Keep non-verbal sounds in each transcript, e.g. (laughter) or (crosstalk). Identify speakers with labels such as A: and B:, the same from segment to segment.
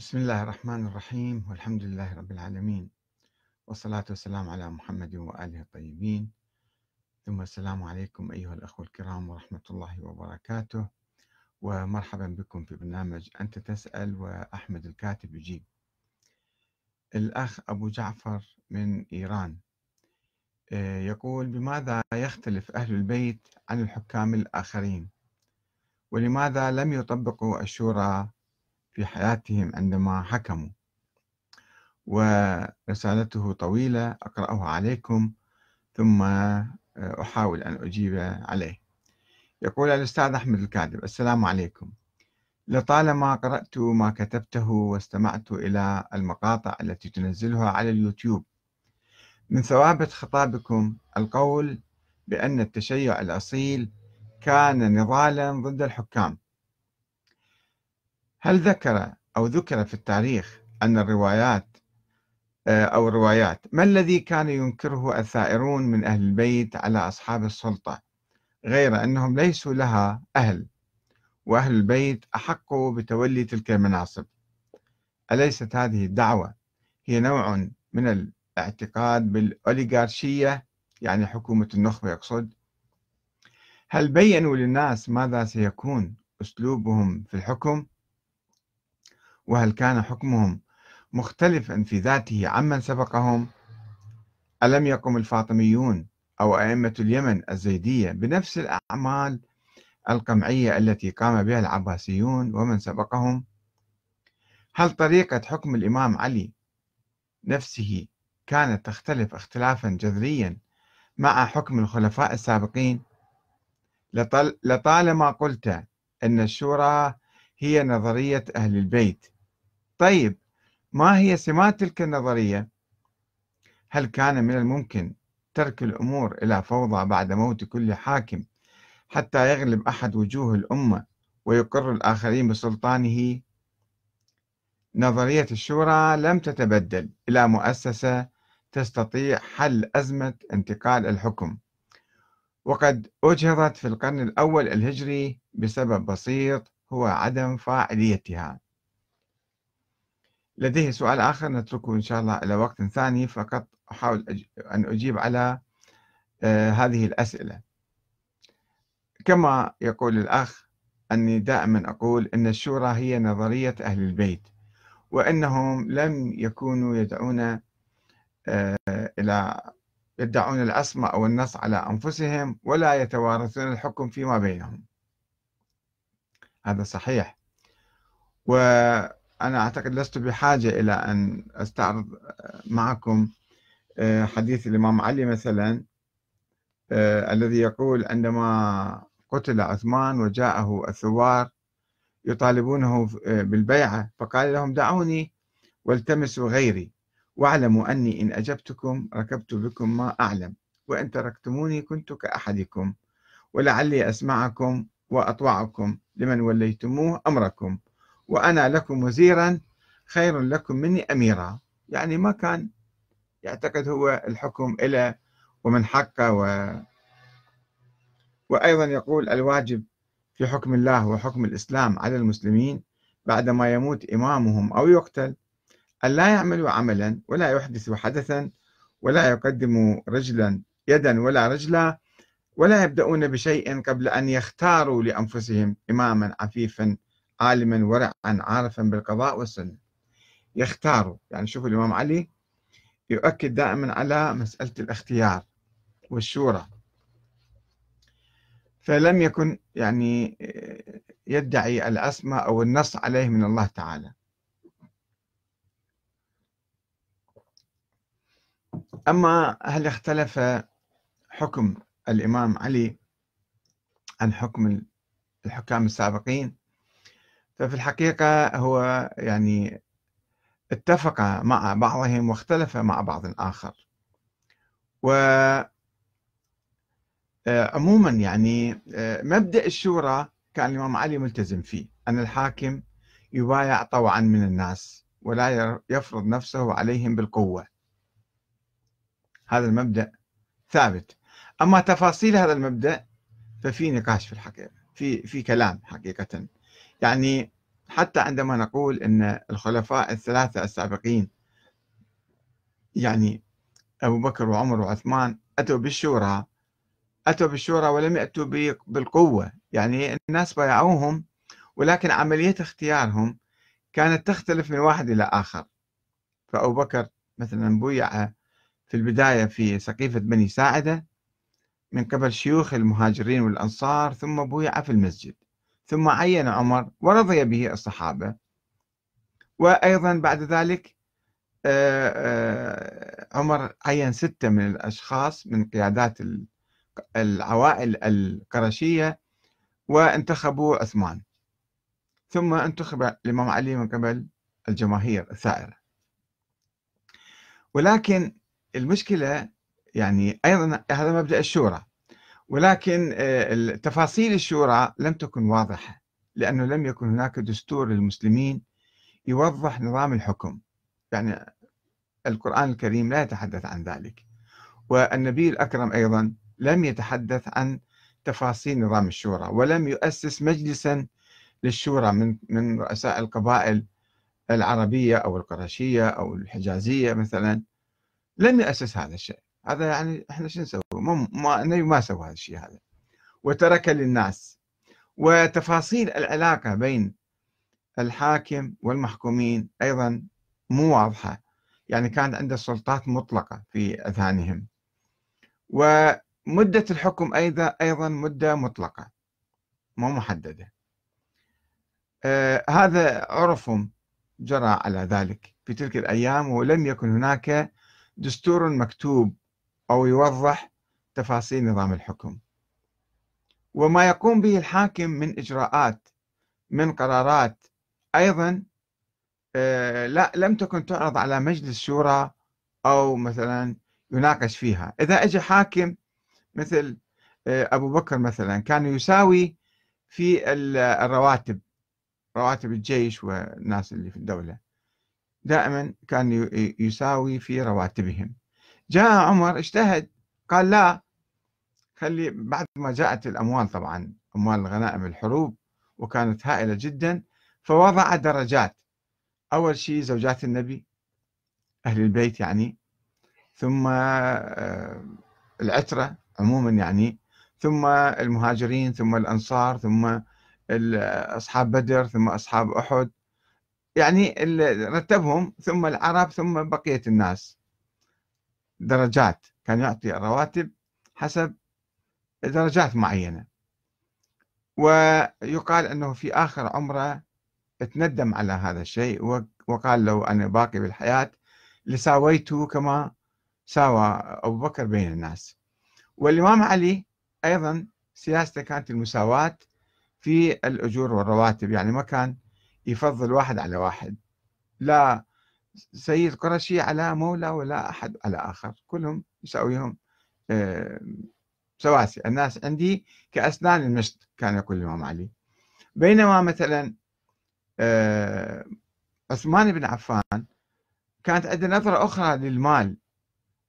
A: بسم الله الرحمن الرحيم والحمد لله رب العالمين والصلاة والسلام على محمد وآله الطيبين. ثم السلام عليكم أيها الأخوة الكرام ورحمة الله وبركاته. ومرحبا بكم في برنامج أنت تسأل وأحمد الكاتب يجيب. الأخ أبو جعفر من إيران آه، يقول بماذا يختلف أهل البيت عن الحكام الآخرين؟ ولماذا لم يطبقوا الشورى في حياتهم عندما حكموا. ورسالته طويلة أقرأها عليكم ثم أحاول أن أجيب عليه. يقول الأستاذ أحمد الكاذب السلام عليكم. لطالما قرأت ما كتبته واستمعت إلى المقاطع التي تنزلها على اليوتيوب من ثوابت خطابكم القول بأن التشيع الأصيل كان نضالا ضد الحكام. هل ذكر أو ذكر في التاريخ أن الروايات آه، أو الروايات ما الذي كان ينكره الثائرون من أهل البيت على أصحاب السلطة غير أنهم ليسوا لها أهل وأهل البيت أحق بتولي تلك المناصب؟ أليست هذه الدعوة هي نوع من الاعتقاد بالأوليغارشية يعني حكومة النخبة يقصد؟ هل بينوا للناس ماذا سيكون أسلوبهم في الحكم؟ وهل كان حكمهم مختلفا في ذاته عمن سبقهم؟ ألم يقم الفاطميون أو أئمة اليمن الزيدية بنفس الأعمال القمعية التي قام بها العباسيون ومن سبقهم؟ هل طريقة حكم الإمام علي نفسه كانت تختلف اختلافا جذريا مع حكم الخلفاء السابقين؟ لطالما قلت أن الشورى هي نظرية أهل البيت طيب ما هي سمات تلك النظرية؟ هل كان من الممكن ترك الأمور إلى فوضى بعد موت كل حاكم حتى يغلب أحد وجوه الأمة ويقر الآخرين بسلطانه؟ نظرية الشورى لم تتبدل إلى مؤسسة تستطيع حل أزمة انتقال الحكم وقد أجهضت في القرن الأول الهجري بسبب بسيط هو عدم فاعليتها لديه سؤال آخر نتركه إن شاء الله إلى وقت ثاني. فقط أحاول أن أجيب على آه، هذه الأسئلة. كما يقول الأخ أني دائما أقول أن الشورى هي نظرية أهل البيت وأنهم لم يكونوا يدعون آه، إلى يدعون العصمة أو النص على أنفسهم ولا يتوارثون الحكم فيما بينهم. هذا صحيح. و أنا أعتقد لست بحاجة إلى أن أستعرض معكم آه، حديث الإمام علي مثلا آه، الذي يقول عندما قتل عثمان وجاءه الثوار يطالبونه آه، بالبيعة فقال لهم دعوني والتمسوا غيري واعلموا أني إن أجبتكم ركبت بكم ما أعلم وإن تركتموني كنت كأحدكم ولعلي أسمعكم وأطوعكم لمن وليتموه أمركم. وأنا لكم وزيرا خير لكم مني أميرا. يعني ما كان يعتقد هو الحكم إلى ومن حقه و... وأيضا يقول الواجب في حكم الله وحكم الإسلام على المسلمين بعدما يموت إمامهم أو يقتل أن لا يعملوا عملا ولا يحدثوا حدثا ولا يقدموا رجلا يدا ولا رجلا ولا يبدأون بشيء قبل أن يختاروا لأنفسهم إماما عفيفا عالما ورعا عارفا بالقضاء والسنة. يختاروا يعني شوفوا الإمام علي يؤكد دائما على مسألة الاختيار والشورى. فلم يكن يعني يدعي العصمة أو النص عليه من الله تعالى. أما هل اختلف حكم الإمام علي عن حكم الحكام السابقين؟ ففي الحقيقة هو يعني اتفق مع بعضهم واختلف مع بعض آخر. و آه، عموما يعني آه، مبدأ الشورى كان الإمام علي ملتزم فيه. أن الحاكم يبايع طوعا من الناس ولا يفرض نفسه عليهم بالقوة. هذا المبدأ ثابت. أما تفاصيل هذا المبدأ ففي نقاش في الحقيقة في في كلام حقيقة. يعني حتى عندما نقول أن الخلفاء الثلاثة السابقين يعني أبو بكر وعمر وعثمان أتوا بالشورى أتوا بالشورى ولم يأتوا بالقوة. يعني الناس بايعوهم ولكن عملية اختيارهم كانت تختلف من واحد إلى آخر. فأبو بكر مثلا بويع في البداية في سقيفة بني ساعدة من قبل شيوخ المهاجرين والأنصار ثم بويع في المسجد. ثم عين عمر ورضي به الصحابة. وأيضا بعد ذلك آه، آه، عمر عين ستة من الأشخاص من قيادات العوائل القرشية وانتخبوا عثمان. ثم انتخب الإمام علي من قبل الجماهير الثائرة. ولكن المشكلة يعني أيضا هذا مبدأ الشورى. ولكن آه، تفاصيل الشورى لم تكن واضحة لأنه لم يكن هناك دستور للمسلمين يوضح نظام الحكم. يعني القرآن الكريم لا يتحدث عن ذلك. والنبي الأكرم أيضا لم يتحدث عن تفاصيل نظام الشورى ولم يؤسس مجلسا للشورى من من رؤساء القبائل العربية أو القرشية أو الحجازية مثلا. لم يأسس هذا الشيء هذا يعني إحنا شو نسوي؟ ما النبي ما سوى هذا الشيء هذا. وترك للناس. وتفاصيل العلاقة بين الحاكم والمحكومين أيضا مو واضحة. يعني كانت عنده سلطات مطلقة في أذهانهم. ومدة الحكم أيضا أيضا مدة مطلقة. مو محددة. آه هذا عرفهم جرى على ذلك في تلك الأيام ولم يكن هناك دستور مكتوب أو يوضح تفاصيل نظام الحكم. وما يقوم به الحاكم من إجراءات من قرارات أيضا آه، لا لم تكن تعرض على مجلس شورى أو مثلا يناقش فيها. إذا أجى حاكم مثل آه، أبو بكر مثلا كان يساوي في الرواتب رواتب الجيش والناس اللي في الدولة. دائما كان يساوي في رواتبهم. جاء عمر اجتهد قال لا خلي بعد ما جاءت الأموال طبعا أموال الغنائم الحروب وكانت هائلة جدا فوضع درجات. أول شيء زوجات النبي أهل البيت يعني ثم آه، العترة عموما يعني ثم المهاجرين ثم الأنصار ثم أصحاب بدر ثم أصحاب أحد يعني رتبهم ثم العرب ثم بقية الناس. درجات كان يعطي رواتب حسب درجات معينة. ويقال أنه في آخر عمره تندم على هذا الشيء وقال لو أنا باقي بالحياة لساويت كما ساوى أبو بكر بين الناس. والإمام علي أيضا سياسته كانت المساواة في الأجور والرواتب يعني ما كان يفضل واحد على واحد. لا سيد قرشي على مولى ولا أحد على آخر كلهم يساويهم سواسي. الناس عندي كأسنان المشط كان يقول الإمام علي. بينما مثلا عثمان بن عفان كانت عنده نظرة أخرى للمال.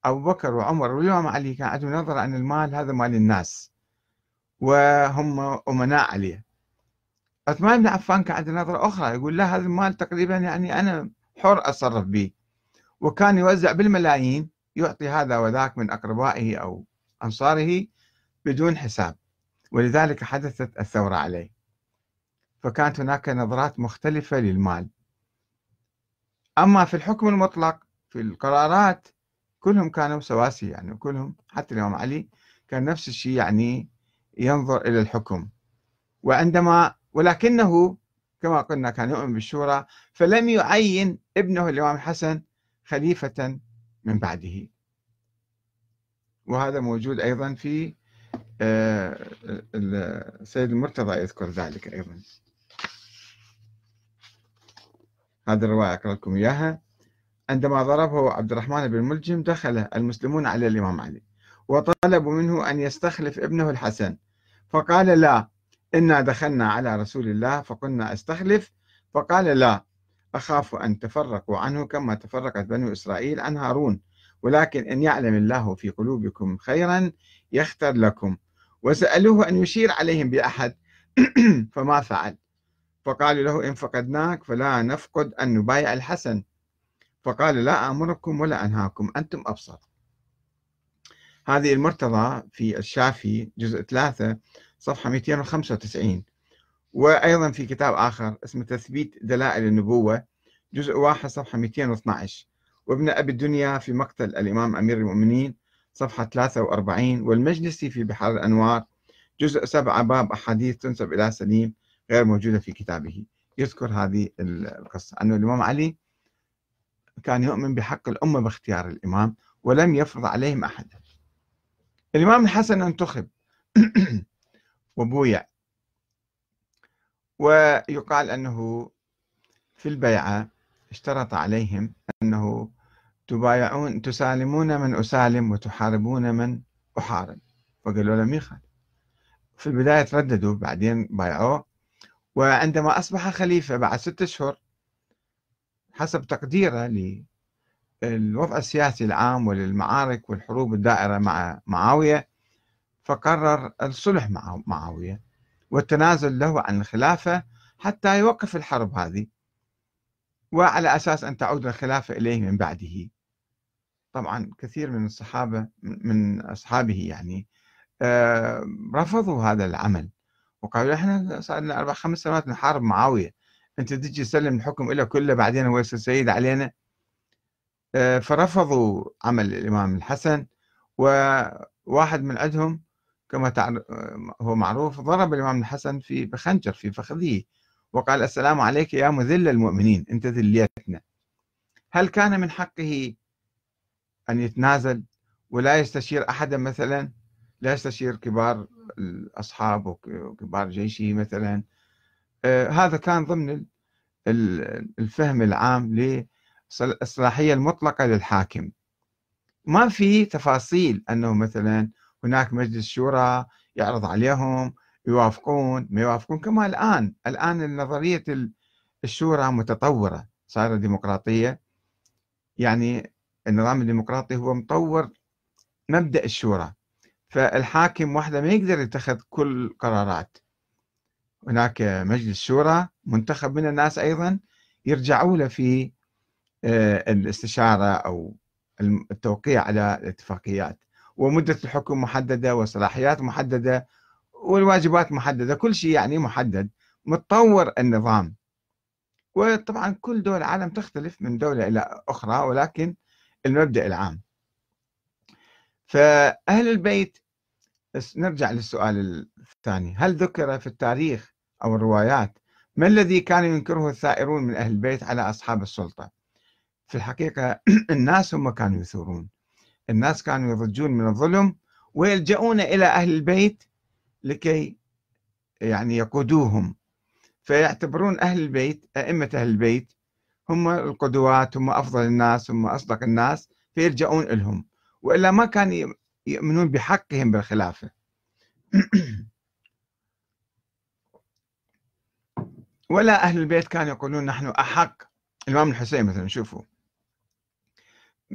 A: أبو بكر وعمر والإمام علي كان عنده نظرة أن المال هذا مال الناس وهم أمناء عليه. عثمان بن عفان كان عنده نظرة أخرى يقول لا هذا المال تقريبا يعني أنا حر أتصرف به. وكان يوزع بالملايين يعطي هذا وذاك من أقربائه أو أنصاره بدون حساب. ولذلك حدثت الثورة عليه. فكانت هناك نظرات مختلفة للمال. أما في الحكم المطلق في القرارات كلهم كانوا سواسي يعني كلهم حتى الإمام علي كان نفس الشيء يعني ينظر إلى الحكم. وعندما ولكنه كما قلنا كان يؤمن بالشورى فلم يعين ابنه الإمام الحسن خليفة من بعده. وهذا موجود أيضا في آه، السيد المرتضى يذكر ذلك أيضا. هذه الرواية أقرأ لكم إياها. عندما ضربه عبد الرحمن بن ملجم دخل المسلمون على الإمام علي وطلبوا منه أن يستخلف ابنه الحسن. فقال لا إنا دخلنا على رسول الله فقلنا أستخلف فقال لا أخاف أن تفرقوا عنه كما تفرقت بنو إسرائيل عن هارون ولكن إن يعلم الله في قلوبكم خيرا يختر لكم. وسألوه أن يشير عليهم بأحد (clears throat) فما فعل. فقالوا له إن فقدناك فلا نفقد أن نبايع الحسن. فقال لا أمركم ولا أنهاكم أنتم أبصر. هذه المرتضى في الشافي جزء 3 صفحة 295 وأيضا في كتاب آخر اسمه تثبيت دلائل النبوة جزء 1 صفحة 212 وابن أبي الدنيا في مقتل الإمام أمير المؤمنين صفحة 43 والمجلسي في بحار الأنوار جزء 7 باب أحاديث تنسب إلى سليم غير موجودة في كتابه. يذكر هذه القصة. أنه الإمام علي كان يؤمن بحق الأمة باختيار الإمام ولم يفرض عليهم أحد الإمام الحسن انتخب. (clears throat) وبويع. ويقال أنه في البيعة اشترط عليهم أنه تبايعون تسالمون من أسالم وتحاربون من أحارب. فقالوا له ميخال في البداية ترددوا بعدين بايعوه. وعندما أصبح خليفة بعد ستة أشهر حسب تقديره للوضع السياسي العام وللمعارك والحروب الدائرة مع معاوية فقرر الصلح مع معاوية والتنازل له عن الخلافة حتى يوقف الحرب هذه. وعلى أساس أن تعود الخلافة إليه من بعده. طبعا كثير من الصحابة من أصحابه يعني آه، رفضوا هذا العمل. وقالوا إحنا صار لنا أربع خمس سنوات نحارب معاوية. أنت تجي تسلم الحكم له كله بعدين هو يصير سيد علينا. آه، فرفضوا عمل الإمام الحسن. وواحد من عندهم كما هو معروف ضرب الإمام الحسن في بخنجر في فخذه وقال السلام عليك يا مذل المؤمنين أنت ذليتنا. هل كان من حقه أن يتنازل ولا يستشير أحدا مثلا؟ لا يستشير كبار الأصحاب وكبار جيشه مثلا. آه، هذا كان ضمن الفهم العام للصلاحية المطلقة للحاكم. ما في تفاصيل أنه مثلا هناك مجلس شورى يعرض عليهم يوافقون ما يوافقون. كما الآن الآن نظرية الشورى متطورة صارت ديمقراطية. يعني النظام الديمقراطي هو مطور مبدأ الشورى. فالحاكم وحده ما يقدر يتخذ كل القرارات هناك مجلس شورى منتخب من الناس أيضا يرجعوا له في آه، الاستشارة أو التوقيع على الاتفاقيات. ومدة الحكم محددة وصلاحيات محددة والواجبات محددة كل شيء يعني محدد. متطور النظام. وطبعا كل دول العالم تختلف من دولة إلى أخرى ولكن المبدأ العام. فأهل البيت نرجع للسؤال الثاني. هل ذكر في التاريخ أو الروايات ما الذي كان ينكره الثائرون من أهل البيت على أصحاب السلطة؟ في الحقيقة (clears throat) الناس هم كانوا يثورون. الناس كانوا يضجون من الظلم ويلجؤون إلى أهل البيت لكي يعني يقودوهم. فيعتبرون أهل البيت أئمة أهل البيت هم القدوات هم أفضل الناس هم أصدق الناس فيلجؤون لهم وإلا ما كان يؤمنون بحقهم بالخلافة. (clears throat) ولا أهل البيت كانوا يقولون نحن أحق. الإمام الحسين مثلا شوفوا.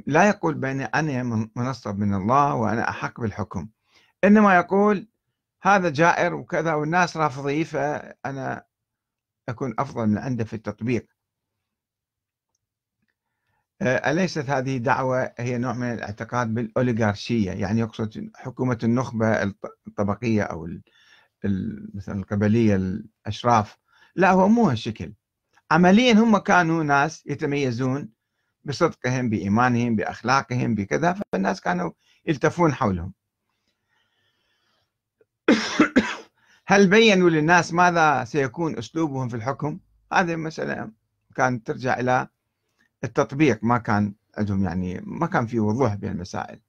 A: لا يقول بين أنا منصب من الله وأنا أحق بالحكم. إنما يقول هذا جائر وكذا والناس رافضيه فأنا أكون أفضل من عنده في التطبيق. آه، أليست هذه دعوة هي نوع من الاعتقاد بالأوليغارشية يعني يقصد حكومة النخبة الطبقية أو مثلا القبلية الأشراف. لا هو مو هالشكل. عمليا هم كانوا ناس يتميزون بصدقهم بإيمانهم بأخلاقهم بكذا فالناس كانوا يلتفون حولهم. (coughs) هل بينوا للناس ماذا سيكون أسلوبهم في الحكم؟ هذه مسألة كانت ترجع إلى التطبيق ما كان عندهم يعني ما كان في وضوح بين المسائل.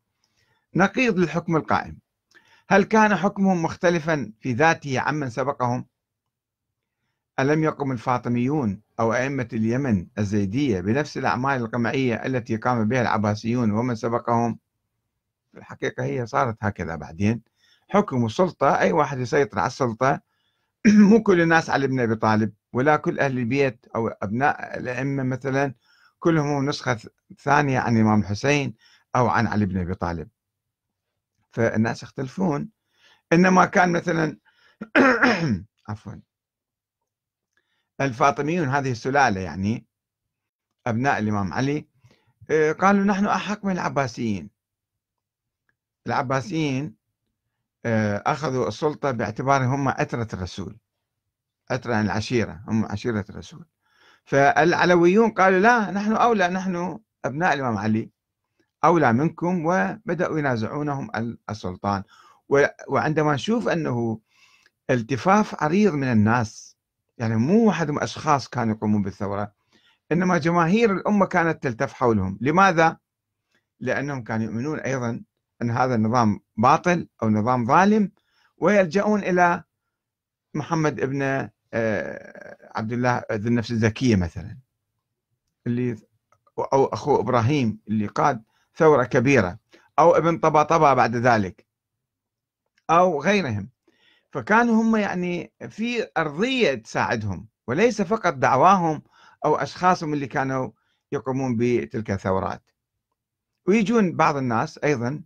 A: نقيض للحكم القائم. هل كان حكمهم مختلفا في ذاته عمن سبقهم؟ ألم يقم الفاطميون أو أئمة اليمن الزيدية بنفس الأعمال القمعية التي قام بها العباسيون ومن سبقهم؟ في الحقيقة هي صارت هكذا بعدين. حكم السلطة أي واحد يسيطر على السلطة (clears throat) مو كل الناس على ابن أبي طالب ولا كل أهل البيت أو أبناء الأئمة مثلا كلهم نسخة ثانية عن الإمام الحسين أو عن علي بن أبي طالب. فالناس يختلفون. إنما كان مثلا (clears throat) عفوا. الفاطميون هذه السلالة يعني أبناء الإمام علي آه، قالوا نحن أحق من العباسيين. العباسيين آه، أخذوا السلطة باعتبارهم هم أترة الرسول أترة العشيرة هم عشيرة الرسول. فالعلويون قالوا لا نحن أولى نحن أبناء الإمام علي أولى منكم وبدأوا ينازعونهم السلطان. وعندما نشوف أنه التفاف عريض من الناس يعني مو واحد من أشخاص كانوا يقومون بالثورة إنما جماهير الأمة كانت تلتف حولهم لماذا؟ لأنهم كانوا يؤمنون أيضا أن هذا النظام باطل أو نظام ظالم ويلجؤون إلى محمد ابن آه، عبد الله ذو النفس الزكية مثلا اللي أو أخوه إبراهيم اللي قاد ثورة كبيرة أو ابن طباطبا بعد ذلك أو غيرهم فكانوا هم يعني في أرضية تساعدهم وليس فقط دعواهم أو أشخاصهم اللي كانوا يقومون بتلك الثورات. ويجون بعض الناس أيضا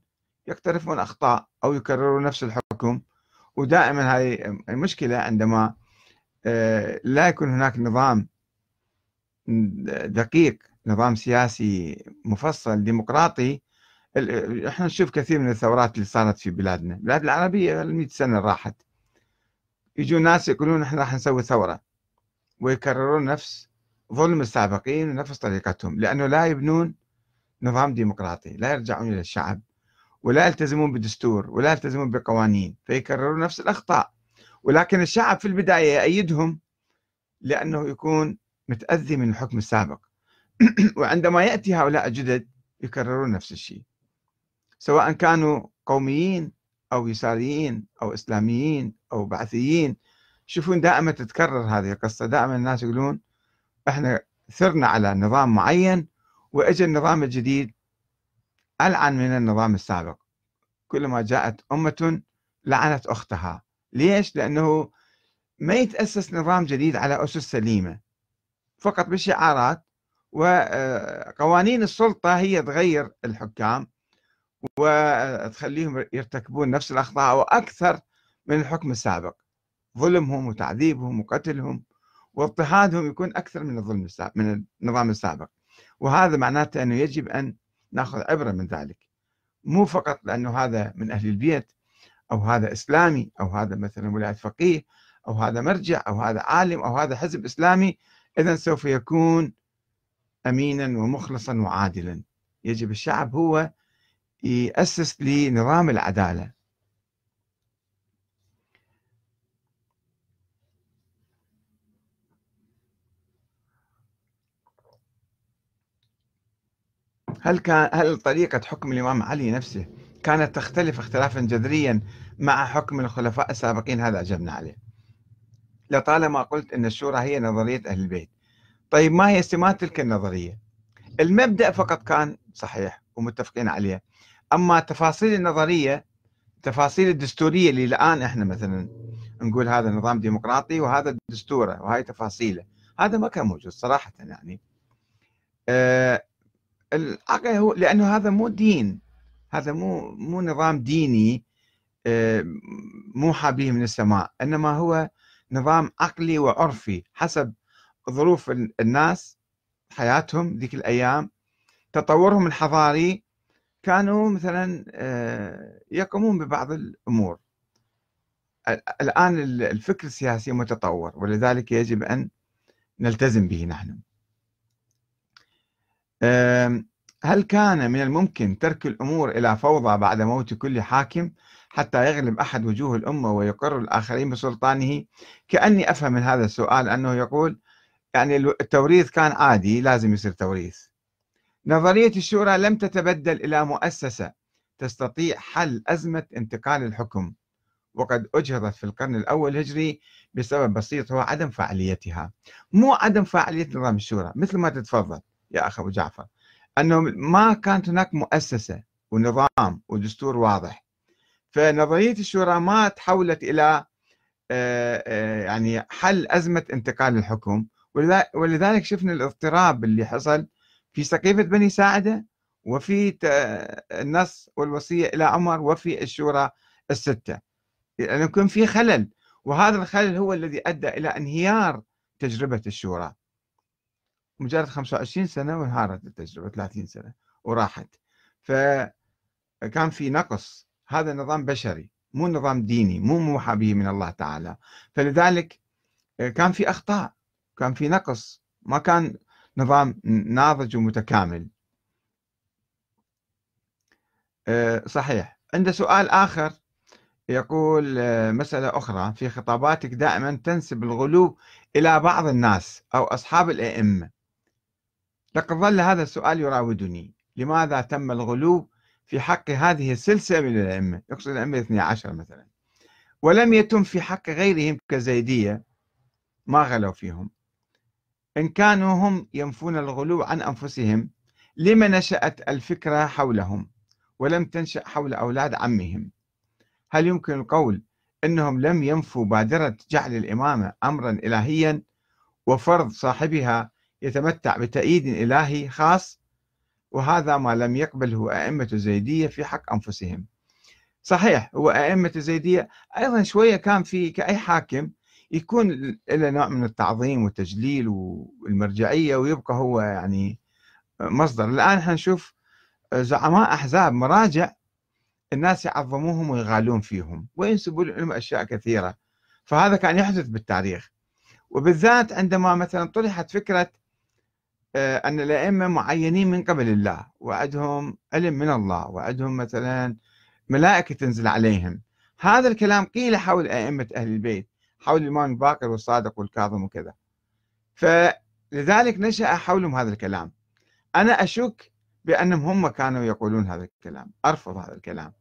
A: يقترفون أخطاء أو يكررون نفس الحكم ودائما هذه المشكلة عندما آه، لا يكون هناك نظام دقيق نظام سياسي مفصل ديمقراطي. إحنا نشوف كثير من الثورات اللي صارت في بلادنا البلاد العربية 100 سنة راحت. يجون ناس يقولون إحنا راح نسوي ثورة ويكررون نفس ظلم السابقين ونفس طريقتهم لأنه لا يبنون نظام ديمقراطي لا يرجعون إلى الشعب ولا يلتزمون بالدستور ولا يلتزمون بقوانين فيكررون نفس الأخطاء. ولكن الشعب في البداية يأيدهم لأنه يكون متأذي من الحكم السابق. (clears throat) وعندما يأتي هؤلاء الجدد يكررون نفس الشيء سواء كانوا قوميين أو يساريين أو إسلاميين أو بعثيين شوفون دائما تتكرر هذه القصة. دائما الناس يقولون إحنا ثرنا على نظام معين واجى النظام الجديد ألعن من النظام السابق. كلما جاءت أمة لعنت أختها. ليش؟ لأنه ما يتأسس نظام جديد على أسس سليمة. فقط بشعارات وقوانين السلطة هي تغير الحكام وتخليهم يرتكبون نفس الأخطاء. وأكثر من الحكم السابق. ظلمهم وتعذيبهم وقتلهم واضطهادهم يكون أكثر من الظلم السابق من النظام السابق. وهذا معناته أنه يجب أن نأخذ عبرة من ذلك. مو فقط لأنه هذا من أهل البيت أو هذا إسلامي أو هذا مثلا ولاية فقيه أو هذا مرجع أو هذا عالم أو هذا حزب إسلامي إذا سوف يكون أمينا ومخلصا وعادلا. يجب الشعب هو يأسس لنظام العدالة. هل كان هل طريقة حكم الإمام علي نفسه كانت تختلف اختلافا جذريا مع حكم الخلفاء السابقين؟ هذا أجبنا عليه. لطالما قلت أن الشورى هي نظرية أهل البيت. طيب ما هي سمات تلك النظرية؟ المبدأ فقط كان صحيح ومتفقين عليه. أما تفاصيل النظرية التفاصيل الدستورية اللي الآن إحنا مثلا نقول هذا نظام ديمقراطي وهذا دستوره وهاي تفاصيله هذا ما كان موجود صراحة يعني. آه العقل هو لأنه هذا مو دين. هذا مو مو نظام ديني آه، موحى به من السماء. إنما هو نظام عقلي وعرفي حسب ظروف الناس حياتهم ذيك الأيام. تطورهم الحضاري كانوا مثلا آه، يقومون ببعض الأمور. الآن الفكر السياسي متطور ولذلك يجب أن نلتزم به نحن. هل كان من الممكن ترك الأمور إلى فوضى بعد موت كل حاكم حتى يغلب أحد وجوه الأمة ويقر الآخرين بسلطانه؟ كأني أفهم من هذا السؤال أنه يقول يعني التوريث كان عادي لازم يصير توريث. نظرية الشورى لم تتبدل إلى مؤسسة تستطيع حل أزمة انتقال الحكم وقد أجهضت في القرن الأول الهجري بسبب بسيط هو عدم فاعليتها مو عدم فاعلية نظام الشورى مثل ما تتفضل. يا أخ أبو جعفر أنه ما كانت هناك مؤسسة ونظام ودستور واضح. فنظرية الشورى ما تحولت إلى آه، آه، يعني حل أزمة انتقال الحكم. ولذلك شفنا الاضطراب اللي حصل في سقيفة بني ساعدة وفي النص والوصية إلى عمر وفي الشورى الستة. لأنه يكون في خلل وهذا الخلل هو الذي أدى إلى انهيار تجربة الشورى. مجرد 25 سنة وانهارت التجربة 30 سنة وراحت. فكان في نقص. هذا نظام بشري مو نظام ديني مو موحى به من الله تعالى. فلذلك كان في أخطاء كان في نقص. ما كان نظام ناضج ومتكامل. آه، صحيح. عنده سؤال آخر يقول آه، مسألة أخرى. في خطاباتك دائما تنسب الغلو إلى بعض الناس أو أصحاب الأئمة. لقد ظل هذا السؤال يراودني. لماذا تم الغلو في حق هذه السلسلة من الأئمة؟ يقصد الأئمة الاثني عشر مثلا. ولم يتم في حق غيرهم كزيدية ما غلوا فيهم. إن كانوا هم ينفون الغلو عن أنفسهم لما نشأت الفكرة حولهم ولم تنشأ حول أولاد عمهم؟ هل يمكن القول أنهم لم ينفوا بادرة جعل الإمامة أمرا إلهيا وفرض صاحبها يتمتع بتأييد إلهي خاص وهذا ما لم يقبله أئمة الزيدية في حق أنفسهم. صحيح هو أئمة الزيدية أيضا شوية كان في كأي حاكم يكون له نوع من التعظيم والتجليل والمرجعية ويبقى هو يعني مصدر. الآن حنشوف زعماء أحزاب مراجع الناس يعظموهم ويغالون فيهم وينسبوا لهم أشياء كثيرة. فهذا كان يحدث بالتاريخ. وبالذات عندما مثلا طرحت فكرة أن الأئمة معينين من قبل الله وعدهم علم من الله وعدهم مثلا ملائكة تنزل عليهم. هذا الكلام قيل حول أئمة أهل البيت حول الإمام الباقر والصادق والكاظم وكذا. فلذلك نشأ حولهم هذا الكلام. أنا أشك بأنهم هم كانوا يقولون هذا الكلام. أرفض هذا الكلام.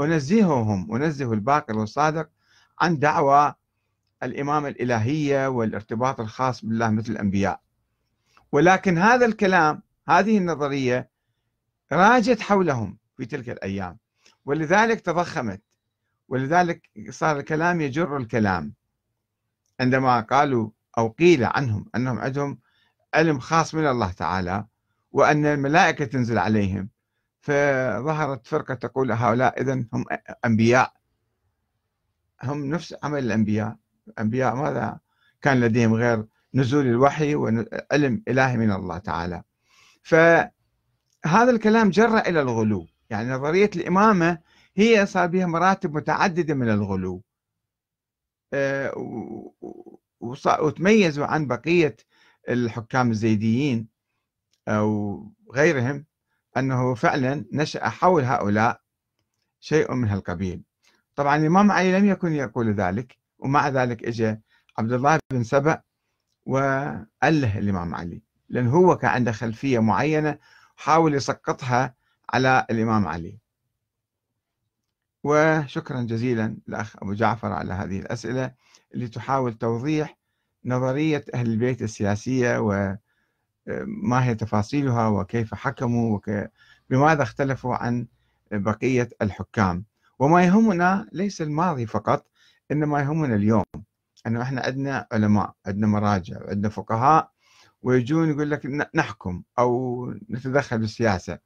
A: أنزههم أنزه الباقر والصادق عن دعوى الإمامة الإلهية والارتباط الخاص بالله مثل الأنبياء. ولكن هذا الكلام هذه النظرية راجت حولهم في تلك الأيام. ولذلك تضخمت ولذلك صار الكلام يجر الكلام. عندما قالوا أو قيل عنهم أنهم عندهم علم خاص من الله تعالى وأن الملائكة تنزل عليهم فظهرت فرقة تقول هؤلاء إذن هم أنبياء. هم نفس عمل الأنبياء. الأنبياء ماذا؟ كان لديهم غير نزول الوحي وعلم إلهي من الله تعالى. فهذا الكلام جر إلى الغلو. يعني نظرية الإمامة هي صار بها مراتب متعددة من الغلو. آه، وتميزوا عن بقية الحكام الزيديين أو غيرهم أنه فعلا نشأ حول هؤلاء شيء من هالقبيل. طبعا الإمام علي لم يكن يقول ذلك ومع ذلك اجى عبد الله بن سبأ وأله الإمام علي لأن هو كان عنده خلفية معينة حاول يسقطها على الإمام علي. وشكرا جزيلا الأخ أبو جعفر على هذه الأسئلة اللي تحاول توضيح نظرية أهل البيت السياسية وما هي تفاصيلها وكيف حكموا وبماذا اختلفوا عن بقية الحكام. وما يهمنا ليس الماضي فقط إنما يهمنا اليوم. أنه إحنا عندنا علماء عندنا مراجع عندنا فقهاء ويجون يقول لك نحكم أو نتدخل بالسياسة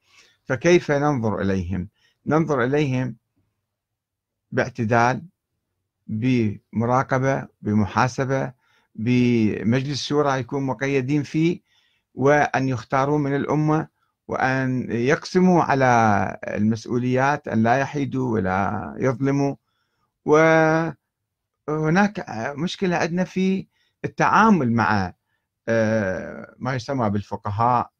A: فكيف ننظر إليهم؟ ننظر إليهم باعتدال بمراقبة بمحاسبة بمجلس شورى يكون مقيدين فيه وأن يختاروا من الأمة وأن يقسموا على المسؤوليات أن لا يحيدوا ولا يظلموا. وهناك مشكلة عندنا في التعامل مع آه، ما يسمى بالفقهاء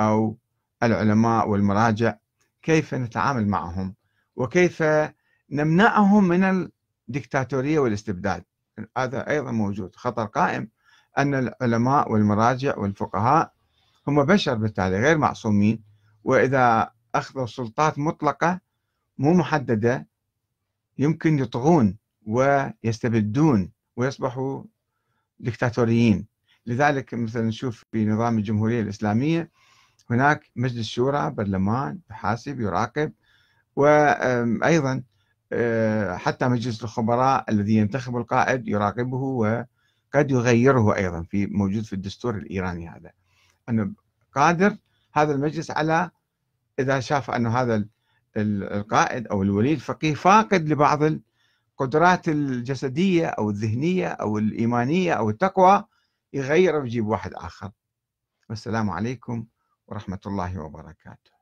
A: أو العلماء والمراجع كيف نتعامل معهم وكيف نمنعهم من الدكتاتورية والاستبداد. هذا أيضا موجود. خطر قائم أن العلماء والمراجع والفقهاء هم بشر بالتالي غير معصومين وإذا أخذوا سلطات مطلقة مو محددة يمكن يطغون ويستبدون ويصبحوا دكتاتوريين لذلك مثلا نشوف في نظام الجمهورية الإسلامية هناك مجلس شورى برلمان يحاسب يراقب وأيضا آه، حتى مجلس الخبراء الذي ينتخب القائد يراقبه وقد يغيره أيضا في موجود في الدستور الإيراني هذا. أنه قادر هذا المجلس على إذا شاف أن هذا القائد أو الولي الفقيه فاقد لبعض القدرات الجسدية أو الذهنية أو الإيمانية أو التقوى يغير ويجيب واحد آخر. والسلام عليكم ورحمة الله وبركاته.